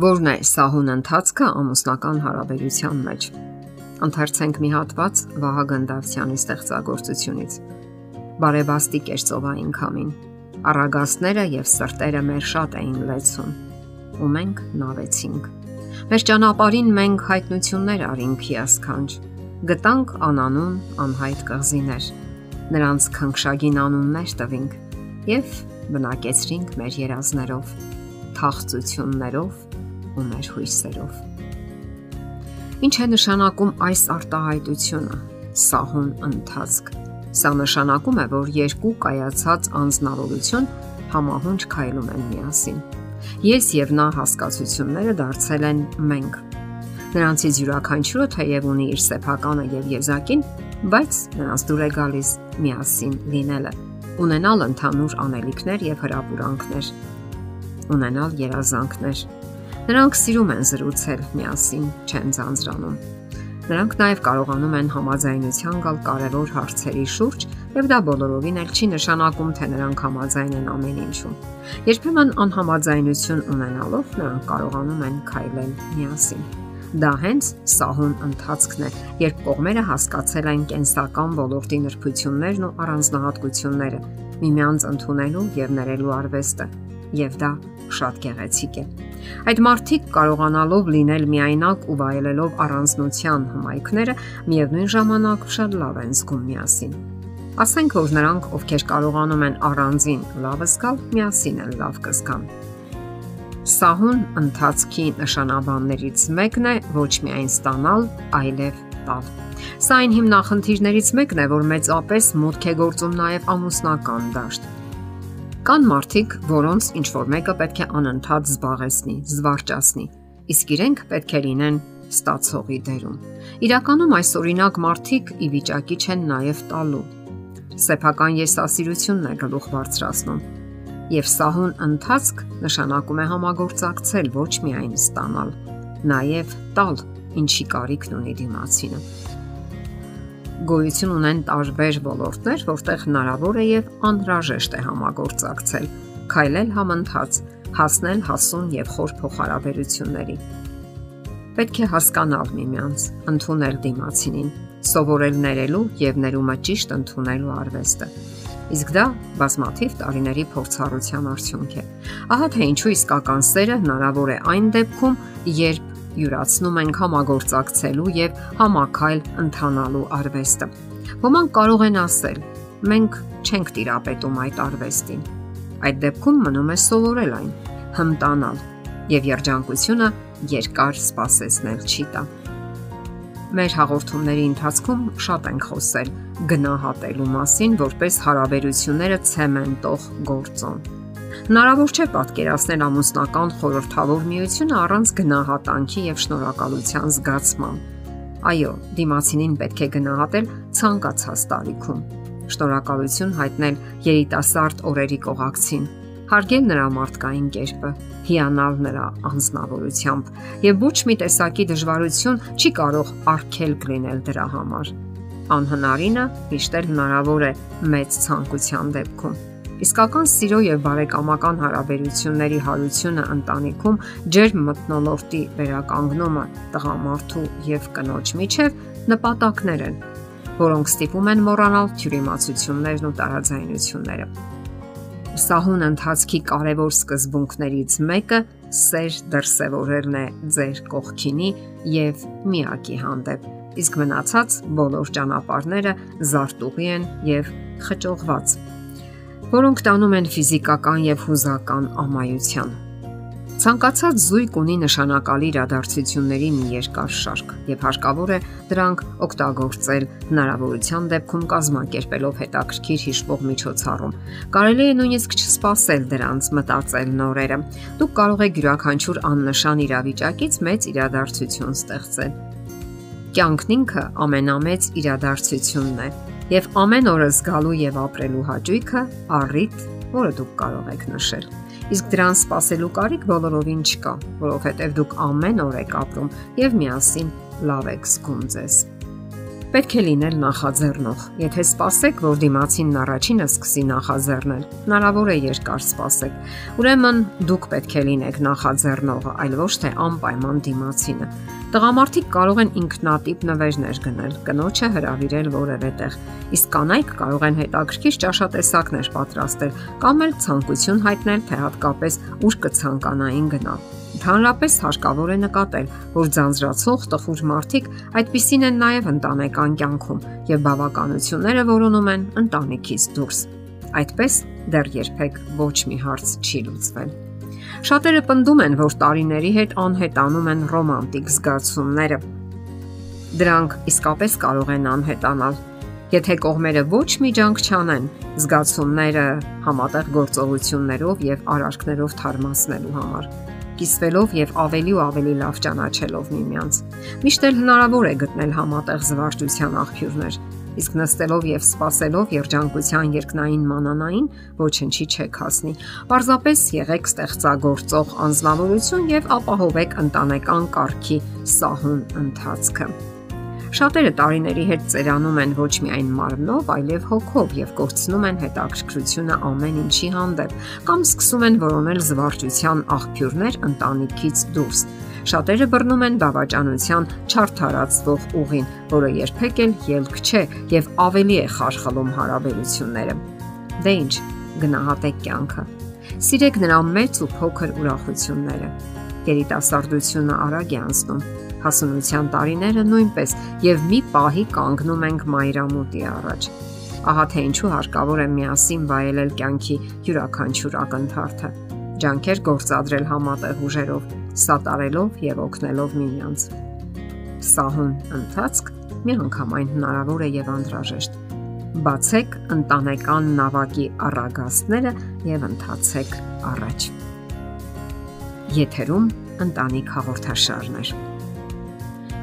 Որն է սահուն ընթացքը ամուսնական հարաբերության մեջ։ Ընթերցենք մի հատված Վահագն Դավթյանի ստեղծագործությունից։ Բարեբաստիկ էր ծովային քամին։ Արագաստները եւ սրտերը մեր շատ էին լեցուն։ Ու մենք նավեցինք։ Մեր ճանապարհին մենք հայտնություններ արինք հիասքանչ։ Գտանք անանուն անհայտ կղզիներ։ Նրանց քնքշագին անուններ տվինք եւ բնակեցրինք մեր երազներով, թախծություններով ու մեր հույսերով։ Ինչ է նշանակում այս արտահայտությունը՝ սահուն ընթացք։ Սա նշանակում է, որ երկու կայացած անznավորություն համահունչ քայլում են միասին։ Ես եւ նա հասկացությունները դարձել են մենք։ Նրանցից յուրաքանչյուրը թեև ունի իր սեփականը եւ եզակին, բայց նրանց դուր է գալիս միասին լինելը, ունենալ ընդհանուր անելիքներ եւ հրապուրանքներ, ունենալ երազանքներ Նրանք սիրում են զրուցել միասին, չեն ձանձրանում։ Նրանք նաև կարողանում են համաձայնության գալ կարևոր հարցերի շուրջ, եւ դա բոլորովին էլ չի նշանակում, թե նրանք համաձայն են ամեն ինչում։ Երբեմն անհամաձայնություն ունենալով նրանք կարողանում են քայլել միասին։ Դա հենց սահուն ընթացքն է, երբ կողմերը հասկացել են կենսական ոլորտի նրբություններն ու առանձնահատկությունները, միմյանց ընդունելու եւ ներելու արվեստը, եւ դա շատ գեղեցիկ է։ Այդ մարդիկ կարողանալով լինել միայնակ ու վայելելով առանձնության հմայքները, միևնույն ժամանակ շատ լավ են զգում միասին։ Ասենք որ նրանք, ովքեր կարողանում են առանձին լավ զգալ, միասին են լավ կզգան։ Սահուն ընթացքի նշանաբաններից մեկն է ոչ միայն ստանալ, այլև տալ։ Սա այն հիմնախնդիրներից մեկն է, որ մեծապես մուտք է գործում նաև ամուսնական դաշտ Կան մարդիկ, որոնց ինչ որ մեկը պետք է անընդհատ զբաղեցնի, զվարճացնի, իսկ իրենք պետք է լինեն ստացողի դերում։ Իրականում այս օրինակ մարդիկ ի վիճակի չեն նաև տալու։ Սեփական եսասիրությունն է գլուխ բարձրացնում։ Եվ սահուն ընթացք նշանակում է համագործակցել ոչ միայն ստանալ, նաև տալ, ինչի կարիքն ունի դիմացինը գոյություն ունեն տարբեր ոլորտներ, որտեղ հնարավոր է եւ անհրաժեշտ է համագործակցել, քայլել համընթաց, հասնել հասուն եւ խոր փոխհարաբերությունների։ Պետք է հասկանալ միմյանց, ընդունել դիմացինին, սովորել ներելու եւ ներումը ճիշտ ընդունելու արվեստը։ Իսկ դա բազմաթիվ տարիների փորձառության արդյունք է։ Ահա թե ինչու իսկական սերը հնարավոր է այն դեպքում, երբ յուրացնում ենք համագործակցելու եւ համակայլ ընթանալու արվեստը։ Ոմանք կարող են ասել. մենք չենք տիրապետում այդ արվեստին։ Այդ դեպքում մնում է սովորել այն, հմտանալ եւ երջանկությունը երկար սпасեցնել չի տա։ Մեր հաղորդումների ընթացքում շատ ենք խոսել գնահատելու մասին, որպես հարաբերությունները ցեմենտող գործոն։ Հնարավոր չէ պատկերացնել ամուսնական խորհրդավոր միությունը առանց գնահատանքի եւ շնորհակալության զգացման։ Այո, դիմացինին պետք է գնահատել ցանկացած տարիքում։ Շնորհակալություն հայտնել երիտասարդ օրերի կողակցին, հարգել նրա մարդկային կերպը, հիանալ նրա անznավորությամբ եւ ոչ մի տեսակի դժվարություն չի կարող արգելք լինել դրա համար։ Անհնարինը միշտ հնարավոր է մեծ ցանկության դեպքում Իսկական սիրո եւ բարեկամական հարաբերությունների հարությունը ընտանիքում ջերմ մտնոլորտի վերականգնումը տղամարդու եւ կնոջ միջև նպատակներ են, որոնք ստիպում են մոռանալ թյուրիմացություններն ու տարաձայնությունները։ Սահուն ընթացքի կարևոր սկզբունքներից մեկը սեր դրսևորելն է ձեր կողքինի եւ միակի հանդեպ իսկ մնացած բոլոր ճանապարհները զարտուղի են եւ խճողված որոնք տանում են ֆիզիկական եւ հուզական ամայության։ Ցանկացած զույգ ունի նշանակալի իրադարձությունների մի երկար շարք եւ հարկավոր է դրանք օգտագործել հնարավորության դեպքում կազմակերպելով հետաքրքիր հիշվող միջոցառում։ Կարելի է նույնիսկ չսպասել դրանց մտածել նորերը։ Դուք կարող եք յուրաքանչյուր աննշան իրավիճակից մեծ իրադարձություն ստեղծել։ Կյանքն ինքը ամենամեծ իրադարձությունն է եւ ամեն օր զգալու եւ ապրելու հաճույքը առիթ, որը դուք կարող եք նշել։ Իսկ դրան սпасելու կարիք բոլորովին չկա, որովհետեւ դուք ամեն օր եք ապրում եւ միասին լավ եք զգում ձեզ։ Պետք է լինել նախաձեռնող։ Եթե սпасեք, որ դիմացին առաջինը սկսի նախաձեռնել, հնարավոր է երկար սпасեք։ Ուրեմն դուք պետք է լինեք նախաձեռնողը, այլ ոչ թե անպայման դիմացինը։ Տղամարդիկ կարող են ինքնատիպ նվերներ գնել, կնոջը հրավիրել որևէ տեղ, իսկ կանայք կարող են հետաքրքիր ճաշատեսակներ պատրաստել կամ էլ ցանկություն հայտնել, թե հատկապես ուր կցանկանային գնալ։ Ընդհանրապես հարկավոր է նկատել, որ ձանձրացող տխուր մարդիկ այդպիսին են նաև ընտանեկան կյանքում եւ բավականությունները որոնում են ընտանիքից դուրս։ Այդպես դեռ երբեք ոչ մի հարց չի լուծվել։ Շատերը պնդում են, որ տարիների հետ անհետանում են ռոմանտիկ զգացումները։ Դրանք իսկապես կարող են անհետանալ, եթե կողմերը ոչ մի ջանք չանեն զգացումները համատեղ գործողություններով եւ արարքներով թարմացնելու համար կիսվելով եւ ավելի ու ավելի լավ ճանաչելով միմյանց։ Միշտ էլ հնարավոր է գտնել համատեղ զվարճության աղբյուրներ, իսկ նստելով եւ սпасելով երջանկության երկնային մանանային ոչինչի չեք հասնի։ Պարզապես եղեք ստեղծագործող անznավորություն եւ ապահովեք ընտանեկան կարգի սահուն ընթացքը։ Շատերը տարիների հետ ծերանում են ոչ միայն մարմնով, այլև հոգով եւ կորցնում են հետաքրքրությունը ամեն ինչի հանդեպ կամ սկսում են որոնել զվարճության աղբյուրներ ընտանիքից դուրս։ Շատերը բռնում են դավաճանության չարթարացվող ուղին, որը երբեք էլ ելք չէ եւ ավելի է խարխլում հարաբերությունները։ Դե ինչ, գնահատեք կյանքը։ Սիրեք նրա մեծ ու փոքր ուրախությունները։ Երիտասարդությունը արագ է անցնում հասունության տարիները նույնպես եւ մի պահի կանգնում ենք մայրամուտի առաջ։ Ահա թե ինչու հարկավոր է միասին վայելել կյանքի յուրաքանչյուր ակնթարթը։ Ջանքեր գործադրել համատեղ ուժերով, սատարելով եւ օգնելով միմյանց։ Սահուն ընթացք միանգամայն հնարավոր է եւ անհրաժեշտ։ Բացեք ընտանեկան նավակի առագաստները եւ ընթացեք առաջ։ Եթերում ընտանիք հաղորդաշարներ։